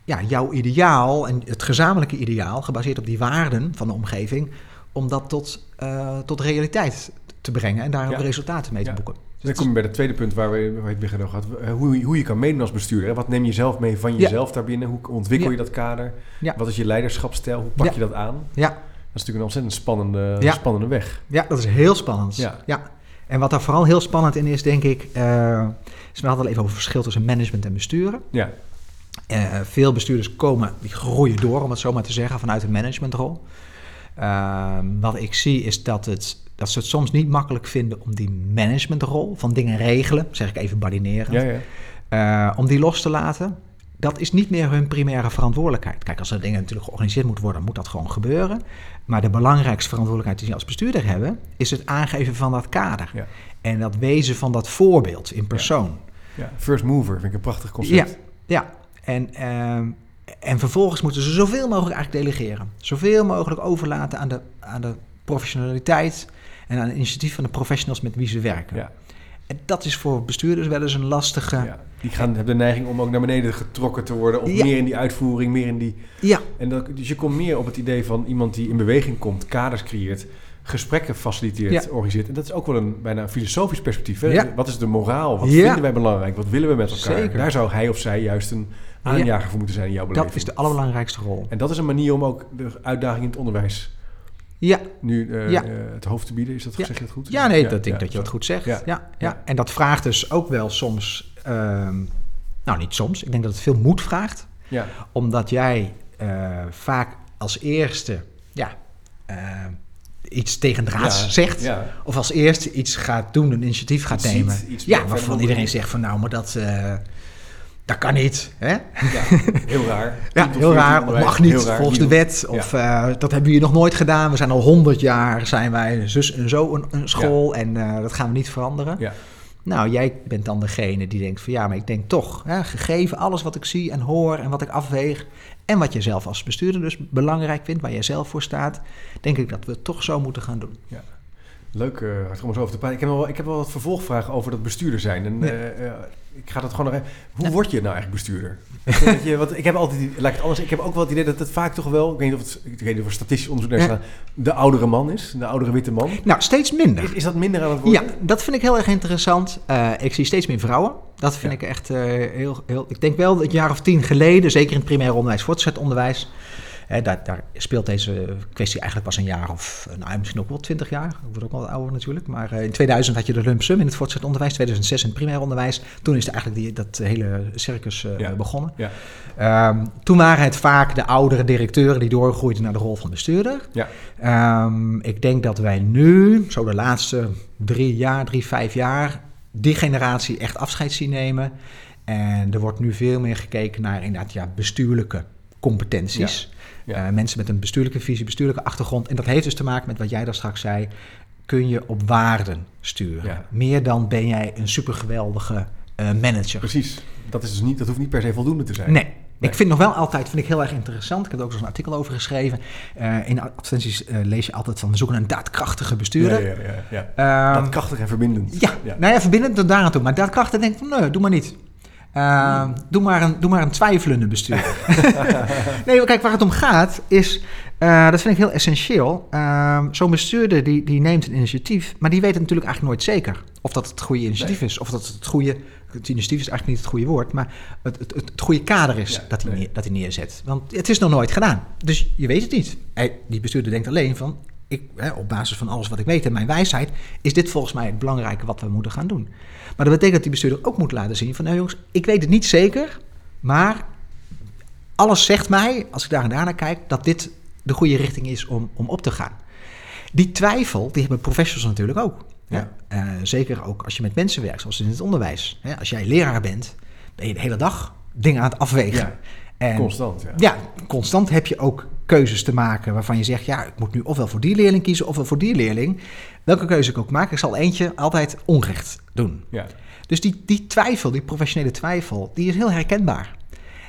ja, jouw ideaal en het gezamenlijke ideaal, gebaseerd op die waarden van de omgeving, om dat tot, eh, tot realiteit te brengen en daar ook Ja. resultaten mee te Ja. boeken. Dan kom je bij het tweede punt waar we, waar we het begin over hadden. Eh, Hoe, hoe je kan meedoen als bestuurder. hè. Wat neem je zelf mee van Ja. jezelf daarbinnen? Hoe ontwikkel je dat kader? Wat is je leiderschapsstijl? Hoe pak je dat aan? Ja, Dat is natuurlijk een ontzettend spannende, spannende weg. Ja, dat is heel spannend. Ja. En wat daar vooral heel spannend in is, denk ik, eh is we hadden al even over het verschil tussen management en besturen. Ja, Eh, veel bestuurders komen, die groeien door, om het zo maar te zeggen, vanuit een managementrol. Eh, wat ik zie is dat, het, dat ze het soms niet makkelijk vinden om die managementrol van dingen regelen, zeg ik even badineren, ja, ja. eh, om die los te laten. Dat is niet meer hun primaire verantwoordelijkheid. Kijk, als er dingen natuurlijk georganiseerd moeten worden, moet dat gewoon gebeuren. Maar de belangrijkste verantwoordelijkheid die ze als bestuurder hebben, is het aangeven van dat kader. Ja. En dat wezen van dat voorbeeld in persoon. ja. First mover vind ik een prachtig concept. Ja, ja. En, ehm, en vervolgens moeten ze zoveel mogelijk eigenlijk delegeren. Zoveel mogelijk overlaten aan de, aan de professionaliteit en aan het initiatief van de professionals met wie ze werken. Ja. En dat is voor bestuurders wel eens een lastige. Ja. Die gaan, hebben de neiging om ook naar beneden getrokken te worden. Of Ja. meer in die uitvoering, meer in die... Ja, En dat, dus je komt meer op het idee van iemand die in beweging komt, kaders creëert, gesprekken faciliteert, Ja. organiseert. En dat is ook wel een bijna een filosofisch perspectief. Hè? Wat is de moraal? Wat vinden wij belangrijk? Wat willen we met elkaar? Zeker. Daar zou hij of zij juist een aanjager voor moeten zijn in jouw beleving. dat is de allerbelangrijkste rol. En dat is een manier om ook de uitdaging in het onderwijs Ja, nu eh, Ja. eh, het hoofd te bieden. Is dat, Ja. zeg je dat goed? ja nee, dat denk ik dat je dat goed zegt. Ja. Ja. En dat vraagt dus ook wel soms, ehm, nou niet soms, ik denk dat het veel moed vraagt. Ja, Omdat jij eh, vaak als eerste ja, iets tegen draads Ja, zegt. ja. Of als eerste iets gaat doen, een initiatief gaat Iets nemen. ziet, ja, waarvan iedereen zegt van nou, maar dat, dat kan niet. Hè? ja, heel raar. <laughs> Ja, 10 tot heel 14 raar. Of mag niet raar, volgens de wet. Of eh, dat hebben we hier nog nooit gedaan. We zijn al honderd jaar, zijn wij zus en zo een, een school. En eh, dat gaan we niet veranderen. Ja. Nou, jij bent dan degene die denkt van ja, maar ik denk toch, hè, gegeven alles wat ik zie en hoor en wat ik afweeg en wat je zelf als bestuurder dus belangrijk vindt, waar jij zelf voor staat, denk ik dat we het toch zo moeten gaan doen. Leuk, uh, om eens over te praten. Ik heb, wel, ik heb wel wat vervolgvragen over dat bestuurder zijn. En, Ja. Ik ga dat gewoon nog even... Hoe word je nou eigenlijk bestuurder? <laughs> Je, want ik heb altijd... Laat ik het anders... Ik heb ook wel het idee dat het vaak toch wel... Ik weet niet of, het, ik weet niet of er statistisch onderzoek naar De oudere man is. De oudere witte man. Nou, steeds minder. Is, is dat minder aan het worden? Ja, dat vind ik heel erg interessant. Eh, ik zie steeds meer vrouwen. Dat vind Ja. ik echt eh, heel, heel... Ik denk wel dat een jaar of tien geleden, zeker in het primair onderwijs, voortgezet onderwijs, hè, daar, daar speelt deze kwestie eigenlijk pas een jaar of, eh, nou misschien ook wel twintig jaar. Ik word ook wel ouder natuurlijk. Maar eh, in 2000 had je de lump sum in het voortgezet onderwijs, 2006 in het primair onderwijs. Toen is er eigenlijk die, dat hele circus eh, Ja. begonnen. Ja. Ehm, toen waren het vaak de oudere directeuren die doorgroeiden naar de rol van bestuurder. Ja. Ehm, ik denk dat wij nu, zo de laatste drie jaar, drie, vijf jaar, die generatie echt afscheid zien nemen. En er wordt nu veel meer gekeken naar inderdaad ja, bestuurlijke competenties. Ja. Eh, mensen met een bestuurlijke visie, bestuurlijke achtergrond. En dat heeft dus te maken met wat jij daar straks zei. Kun je op waarden sturen. Ja. Meer dan ben jij een supergeweldige eh manager. Precies. Dat, is dus niet, dat hoeft niet per se voldoende te zijn. Nee. Ik vind nog wel altijd, vind ik heel erg interessant. Ik heb er ook zo'n artikel over geschreven. Eh, in advertenties lees je altijd van we zoeken een daadkrachtige bestuurder. Ja, ja, ja, ja. Ehm, dat krachtig en verbindend. ja, nou ja, verbindend tot daar aan toe. Maar daadkrachtig denk ik van nee, doe maar niet. Uh, doe, maar een, doe maar een twijfelende bestuurder. <laughs> nee, maar kijk, waar het om gaat is, uh, dat vind ik heel essentieel. Uh, Zo'n bestuurder die, die neemt een initiatief, maar die weet het natuurlijk eigenlijk nooit zeker. Of dat het goede initiatief nee. is, of dat het het goede... Het initiatief is eigenlijk niet het goede woord, maar het, het, het goede kader is ja, dat, hij nee. neer, dat hij neerzet. Want het is nog nooit gedaan, dus je weet het niet. Hij, die bestuurder denkt alleen van, ik, hè, op basis van alles wat ik weet en mijn wijsheid, is dit volgens mij het belangrijke wat we moeten gaan doen. Maar dat betekent dat die bestuurder ook moet laten zien van, nou jongens, ik weet het niet zeker, maar alles zegt mij, als ik daar en daarnaar kijk, dat dit de goede richting is om, om op te gaan. Die twijfel, die hebben professionals natuurlijk ook. Ja. Uh, zeker ook als je met mensen werkt, zoals in het onderwijs. Hè, als jij leraar bent, ben je de hele dag dingen aan het afwegen. Ja. En, constant, ja. Ja, constant heb je ook keuzes te maken waarvan je zegt... ja, ik moet nu ofwel voor die leerling kiezen ofwel voor die leerling. Welke keuze ik ook maak, ik zal eentje altijd onrecht doen. Ja. Dus die, die twijfel, die professionele twijfel, die is heel herkenbaar.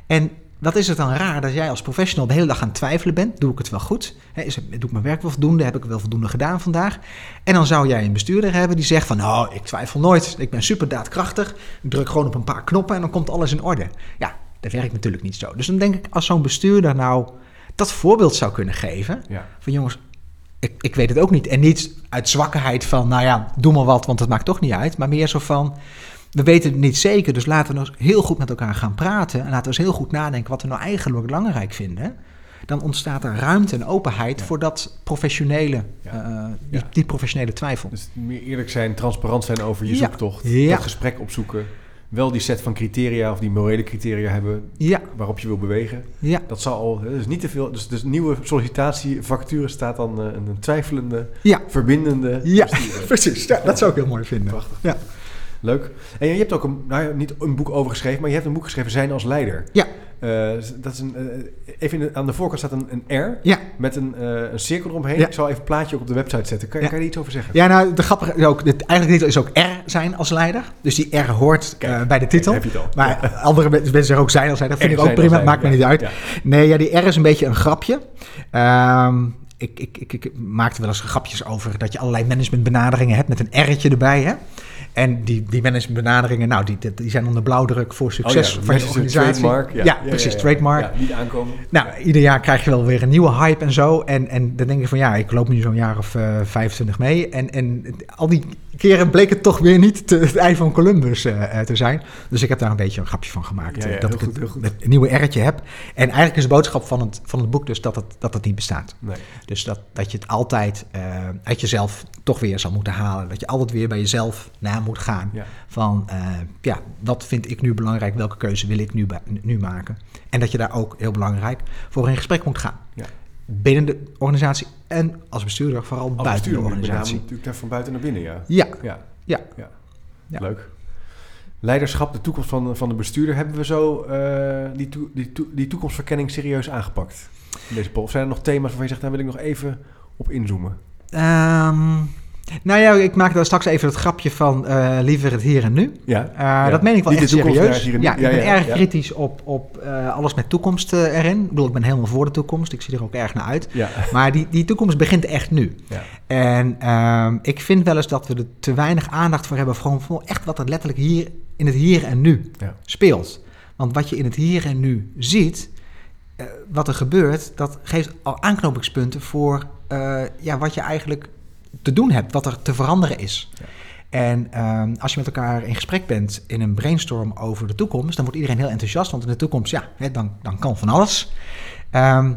En wat is het dan raar dat jij als professional de hele dag aan het twijfelen bent? Doe ik het wel goed? Is het, doe ik mijn werk wel voldoende? Heb ik wel voldoende gedaan vandaag? En dan zou jij een bestuurder hebben die zegt van... nou, ik twijfel nooit. Ik ben super daadkrachtig. Ik druk gewoon op een paar knoppen en dan komt alles in orde. Ja, dat werkt natuurlijk niet zo. Dus dan denk ik, als zo'n bestuurder nou dat voorbeeld zou kunnen geven... Ja. van jongens, ik, ik weet het ook niet. En niet uit zwakheid van, nou ja, doe maar wat, want het maakt toch niet uit. Maar meer zo van, we weten het niet zeker, dus laten we nou eens heel goed met elkaar gaan praten. En laten we eens heel goed nadenken wat we nou eigenlijk belangrijk vinden. Dan ontstaat er ruimte en openheid Ja. voor dat professionele, Ja. eh, die, professionele twijfel. Dus meer eerlijk zijn, transparant zijn over je zoektocht. Ja. Dat gesprek opzoeken. Wel die set van criteria of die morele criteria hebben Ja, waarop je wil bewegen. ja, Dat zal al, dus niet te veel. Dus, dus nieuwe sollicitatievacature staat dan eh, een twijfelende, ja. verbindende Ja, <laughs> precies. Ja, dat zou ik heel mooi vinden. Prachtig. Ja. Leuk. En je hebt ook een, nou niet een boek over geschreven, maar je hebt een boek geschreven, Zijn als Leider. Ja. Eh, dat is een, eh, even de- aan de voorkant staat een, een R Ja. met een, eh, een cirkel eromheen. Ja. Ik zal even een plaatje ook op de website zetten. Kan, Ja. kan je er iets over zeggen? Ja, nou, de grappige is ook, het, eigenlijk niet is ook R zijn als leider. Dus die R hoort Kijk, bij de titel. Heb je het al. Maar <laughs> andere mensen zeggen ook zijn als leider. <laughs> Dat vind R ik ook prima, maakt me niet uit. Nee, ja, die R is een beetje een grapje. Ehm, ik, ik, ik, ik maakte wel eens grapjes over dat je allerlei managementbenaderingen hebt met een R'tje erbij. Hè? En die, die managementbenaderingen, nou, die, die zijn onder blauwdruk voor succes Oh ja, van je organisatie. Trademark. Ja, precies, trademark. Ja, niet aankomen. Nou, ieder jaar krijg je wel weer een nieuwe hype en zo. En, en dan denk je van ja, ik loop nu zo'n jaar of eh 25 mee. En, en al die keren bleek het toch weer niet te, het ei van Columbus eh, eh, te zijn. Dus ik heb daar een beetje een grapje van gemaakt. Ja, ja, eh, dat ik goed, het, nieuwe R'tje heb. En eigenlijk is de boodschap van het, van het boek dus dat het, dat het niet bestaat. Nee. Dus dat, dat je het altijd eh, uit jezelf toch weer zal moeten halen. Dat je altijd weer bij jezelf na moet gaan. Ja. Van ja, wat vind ik nu belangrijk? Welke keuze wil ik nu, nu maken? En dat je daar ook heel belangrijk voor in gesprek moet gaan. Ja. Binnen de organisatie en als bestuurder vooral Als buiten de organisatie. natuurlijk daar van buiten naar binnen, ja. Ja, Ja, ja. ja. Ja. Leuk. Leiderschap, de toekomst van, van de bestuurder. Hebben we zo eh, die, toe- die, toe- die toekomstverkenning serieus aangepakt in deze poll? Of zijn er nog thema's waarvan je zegt, daar wil ik nog even op inzoomen? Ehm, nou ja, ik maak daar straks even het grapje van eh, liever het hier en nu. Ja, Eh, Ja. Dat meen ik wel Niet echt serieus. Ja, ik ben erg kritisch op, op eh, alles met toekomst erin. Ik bedoel, ik ben helemaal voor de toekomst. Ik zie er ook erg naar uit. <laughs> Maar die, die toekomst begint echt nu. ja. En ehm, ik vind wel eens dat we er te weinig aandacht voor hebben. Voor, voor echt wat er letterlijk hier in het hier en nu speelt. Want wat je in het hier en nu ziet, wat er gebeurt, dat geeft al aanknopingspunten voor ja, wat je eigenlijk te doen hebt, wat er te veranderen is. Ja. En ehm, als je met elkaar in gesprek bent in een brainstorm over de toekomst, dan wordt iedereen heel enthousiast, want in de toekomst, ja, hè, dan, dan kan van alles. Ehm,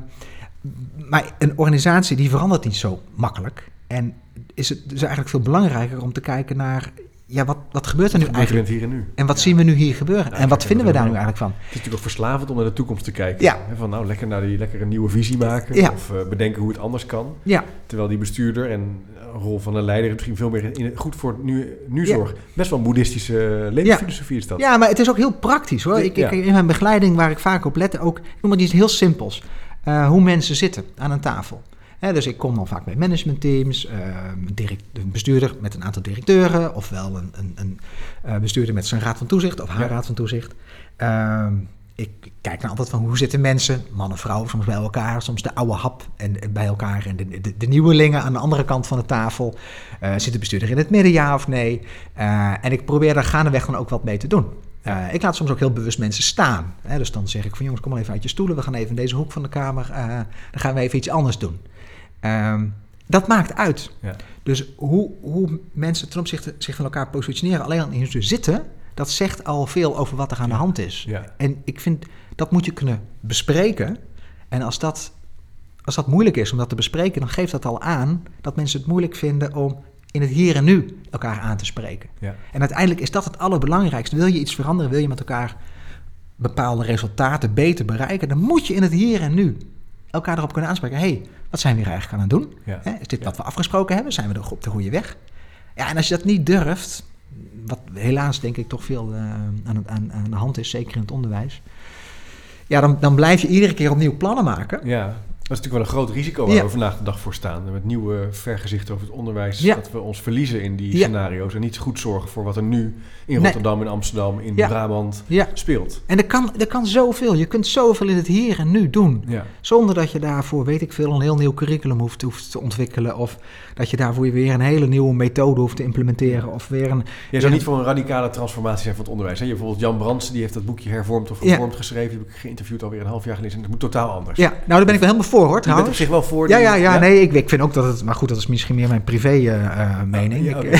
maar een organisatie die verandert niet zo makkelijk. En is het dus eigenlijk veel belangrijker om te kijken naar, ja, wat, wat gebeurt er nu gebeurt eigenlijk? hier en nu? En wat Ja. zien we nu hier gebeuren? En wat vinden we daar nu eigenlijk van? Het is natuurlijk ook verslavend om naar de toekomst te kijken. Ja. Van nou, lekker naar die lekker een nieuwe visie maken. Ja. Of eh, bedenken hoe het anders kan. Ja, Terwijl die bestuurder en rol van een leider misschien veel meer in het, goed voor nu, nu zorg. Best wel een boeddhistische eh, levensfilosofie is dat. ja, maar het is ook heel praktisch hoor. Ik, ik, in mijn begeleiding waar ik vaak op let, ook, ik noem maar iets heel simpels. Eh, hoe mensen zitten aan een tafel. Dus ik kom dan vaak bij managementteams, eh, een bestuurder met een aantal directeuren, ofwel een, een, een eh, bestuurder met zijn raad van toezicht of haar Ja. raad van toezicht. Ehm, ik kijk naar altijd van hoe zitten mensen, mannen, vrouwen, soms bij elkaar, soms de oude hap en, en bij elkaar en de, de, de nieuwelingen aan de andere kant van de tafel. Eh, zit de bestuurder in het midden, ja of nee? Eh, en ik probeer daar gaandeweg dan ook wat mee te doen. Eh, ik laat soms ook heel bewust mensen staan. Hè? Dus dan zeg ik van jongens, kom maar even uit je stoelen. We gaan even in deze hoek van de kamer. eh, dan gaan we even iets anders doen. Ehm, dat maakt uit. Ja. Dus hoe, hoe mensen ten opzichte zich van elkaar positioneren, alleen al in ze zitten, dat zegt al veel over wat er aan de hand is. Ja. En ik vind dat moet je kunnen bespreken. En als dat, als dat moeilijk is om dat te bespreken, dan geeft dat al aan dat mensen het moeilijk vinden om in het hier en nu elkaar aan te spreken. Ja. En uiteindelijk is dat het allerbelangrijkste. Wil je iets veranderen, wil je met elkaar bepaalde resultaten beter bereiken, dan moet je in het hier en nu elkaar erop kunnen aanspreken. hey, wat zijn we hier eigenlijk aan het doen? Ja. Hè, is dit wat we afgesproken hebben? Zijn we op de goede weg? Ja, en als je dat niet durft, wat helaas denk ik toch veel eh, aan, het, aan, aan de hand is, zeker in het onderwijs. Ja, dan, dan blijf je iedere keer opnieuw plannen maken. Ja, is natuurlijk wel een groot risico waar Ja. we vandaag de dag voor staan. Met nieuwe vergezichten over het onderwijs. Ja. Dat we ons verliezen in die scenario's. En niet goed zorgen voor wat er nu in. Rotterdam, in Amsterdam, in. Brabant Ja. speelt. En er kan, er kan zoveel. Je kunt zoveel in het hier en nu doen. Zonder dat je daarvoor, weet ik veel, een heel nieuw curriculum hoeft, hoeft te ontwikkelen. Of dat je daarvoor weer een hele nieuwe methode hoeft te implementeren. Of weer een. Jij zou niet voor een radicale transformatie zijn van het onderwijs. Hè? Je bijvoorbeeld Jan Brandsen, die heeft dat boekje hervormd of Ja. vervormd geschreven. Die heb ik geïnterviewd alweer een half jaar geleden. En dat moet totaal anders. Ja, nou daar ben ik wel helemaal voor hoor Je bent op trouwens. zich wel voor Ja, ja, ja, nee, ik, ik vind ook dat het, maar goed, dat is misschien meer mijn privé eh, eh, mening. <laughs> Ja, Ik- oké.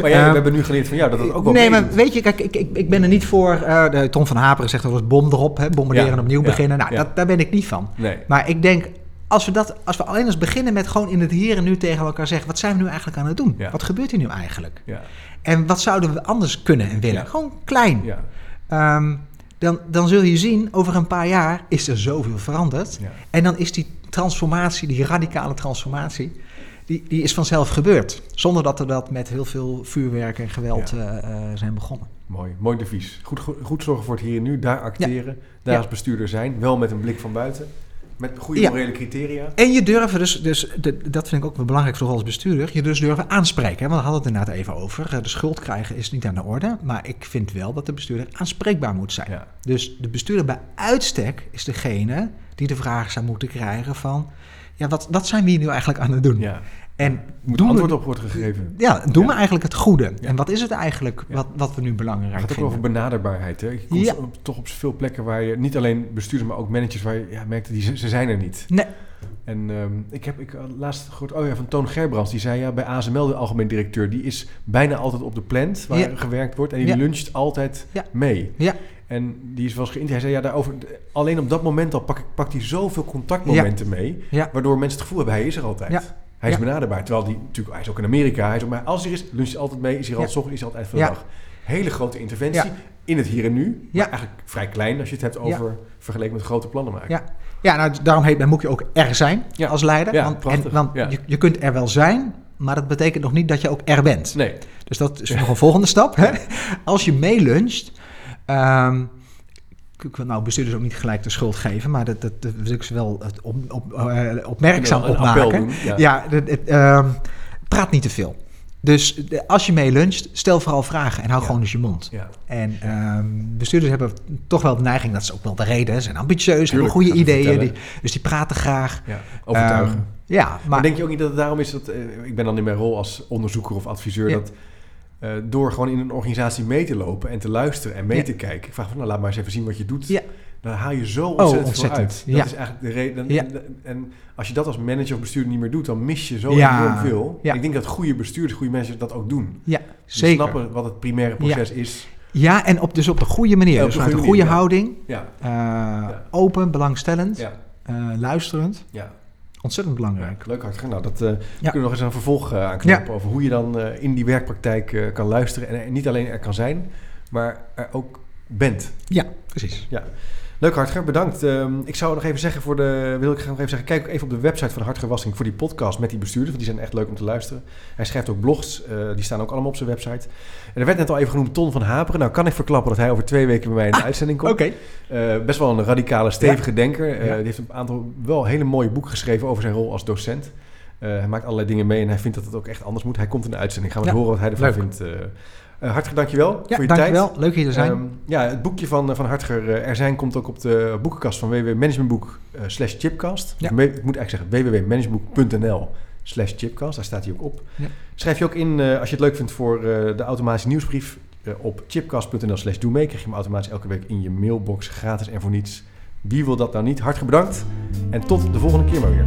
maar jij, we <laughs> hebben nu geleerd van jou dat dat ook wel nee, maar weet je, kijk, ik, ik, ik ben er niet voor. eh, de, Tom van Haperen zegt dat was bom erop, hè, bombarderen en opnieuw beginnen. Nou, dat, daar ben ik niet van. Nee. Maar ik denk, als we, dat, als we alleen eens beginnen met gewoon in het hier en nu tegen elkaar zeggen: wat zijn we nu eigenlijk aan het doen? Ja. Wat gebeurt hier nu eigenlijk? Ja. En wat zouden we anders kunnen en willen? Ja. Gewoon klein. Ja. Ehm, dan, dan zul je zien, over een paar jaar is er zoveel veranderd. En dan is die transformatie, die radicale transformatie, die, die is vanzelf gebeurd. Zonder dat er dat met heel veel vuurwerk en geweld eh, eh, zijn begonnen. Mooi, mooi devies. Goed, goed, goed zorgen voor het hier en nu, daar acteren, daar als bestuurder zijn, wel met een blik van buiten, met goede Ja. morele criteria. En je durven dus, dus de- dat vind ik ook belangrijk vooral als bestuurder, je dus durven aanspreken. Hè? Want we hadden het inderdaad even over. Eh, De schuld krijgen is niet aan de orde. Maar ik vind wel dat de bestuurder aanspreekbaar moet zijn. Ja. Dus de bestuurder bij uitstek is degene die de vraag zou moeten krijgen van... Ja, wat, wat zijn we hier nu eigenlijk aan het doen? Ja. En moet doen antwoord we, op worden gegeven. Ja, doen Ja. we eigenlijk het goede? Ja. En wat is het eigenlijk Ja. wat, wat we nu belangrijk Het gaat ook vinden? over benaderbaarheid. Hè? Je komt Ja. op- toch op veel plekken waar je, niet alleen bestuurders, maar ook managers, waar je ja, merkt, die, ze zijn er niet. Nee, En ehm, ik heb ik, laatst gehoord, oh ja, van Toon Gerbrands, die zei ja, bij ASML, de algemeen directeur, die is bijna altijd op de plant waar Ja. gewerkt wordt en die Ja. luncht altijd Ja. mee. ja, En die is wel eens geïnterviewd. Hij zei, ja, daarover, alleen op dat moment al pak, pakt hij zoveel contactmomenten mee, ja, waardoor mensen het gevoel hebben, hij is er altijd. Ja. Hij is Ja. benaderbaar. Terwijl die natuurlijk, hij is ook in Amerika, hij is ook, maar als hij er is, luncht hij altijd mee, is hij er Ja. altijd ochtends, is hij altijd van de Ja. dag. Hele grote interventie Ja. in het hier en nu, Ja. maar eigenlijk vrij klein als je het hebt over vergeleken met grote plannen maken. ja. Ja, nou, daarom heet mijn boekje ook Er zijn Ja. als leider. Ja, want prachtig. en, want Ja. je, je kunt er wel zijn, maar dat betekent nog niet dat je ook er bent. Nee, Dus dat is nog een volgende stap. Hè? Als je meeluncht. wil nou bestuurders ook niet gelijk de schuld geven, maar dat, dat, dat wil ik ze wel het op, op, eh, opmerkzaam opmaken. doen. Ja. Ja, het, ehm, praat niet te veel. Dus de- als je meeluncht, stel vooral vragen en hou Ja. gewoon eens je mond. Ja. En ehm, bestuurders hebben toch wel de neiging, dat is ook wel de reden, zijn ambitieus, hebben goede ze ideeën, die, dus die praten graag. ja. Overtuigen. Ehm, ja, Maar, maar denk je ook niet dat het daarom is dat... eh, ik ben dan in mijn rol als onderzoeker of adviseur... Dat eh, door gewoon in een organisatie mee te lopen en te luisteren en mee Ja. te kijken... Ik vraag van, nou, laat maar eens even zien wat je doet. Ja. Dan haal je zo ontzettend, ontzettend. veel uit. Dat Ja. is eigenlijk de reden. Ja. En, als je dat als manager of bestuurder niet meer doet... dan mis je zo enorm veel. Ik denk dat goede bestuurders, goede managers dat ook doen. ja, zeker. snappen wat het primaire proces is. Ja, en op, dus op de goede manier. Dus vanuit een goede manier, houding, Ja, eh, open, belangstellend, eh, luisterend. ja. Ontzettend belangrijk. Leuk hartstikke. Nou, dat eh, Ja. kunnen we nog eens een vervolg eh, aanknopen over hoe je dan eh, in die werkpraktijk kan luisteren en er niet alleen er kan zijn, maar er ook bent. Ja, precies. Leuk Hartger, bedankt. Ehm, ik zou nog even zeggen voor de, wil ik nog even zeggen, kijk ook even op de website van Hartger Wassing voor die podcast met die bestuurders, want die zijn echt leuk om te luisteren. Hij schrijft ook blogs, eh, die staan ook allemaal op zijn website. En er werd net al even genoemd Ton van Haperen. Nou kan ik verklappen dat hij over twee weken bij mij in de Ah, uitzending komt. Oké. Eh, best wel een radicale, stevige denker. Eh, Ja. Die heeft een aantal wel hele mooie boeken geschreven over zijn rol als docent. Hij maakt allerlei dingen mee en hij vindt dat het ook echt anders moet. Hij komt in de uitzending. Gaan we Ja, horen wat hij ervan leuk. vindt. Eh, hartelijk dankjewel Ja, voor je dankjewel. tijd. Leuk hier te zijn. Ehm, ja, het boekje van, van Hartger eh, Er zijn komt ook op de boekenkast van www.managementboek eh, slash chipcast. Ja. Ik moet eigenlijk zeggen www.managementboek.nl slash chipcast. Daar staat hij ook op. Ja. Schrijf je ook in, eh, als je het leuk vindt voor eh, de automatische nieuwsbrief, eh, op chipcast.nl slash doe mee. Krijg je hem automatisch elke week in je mailbox gratis en voor niets. Wie wil dat nou niet? Hartelijk bedankt. En tot de volgende keer maar weer.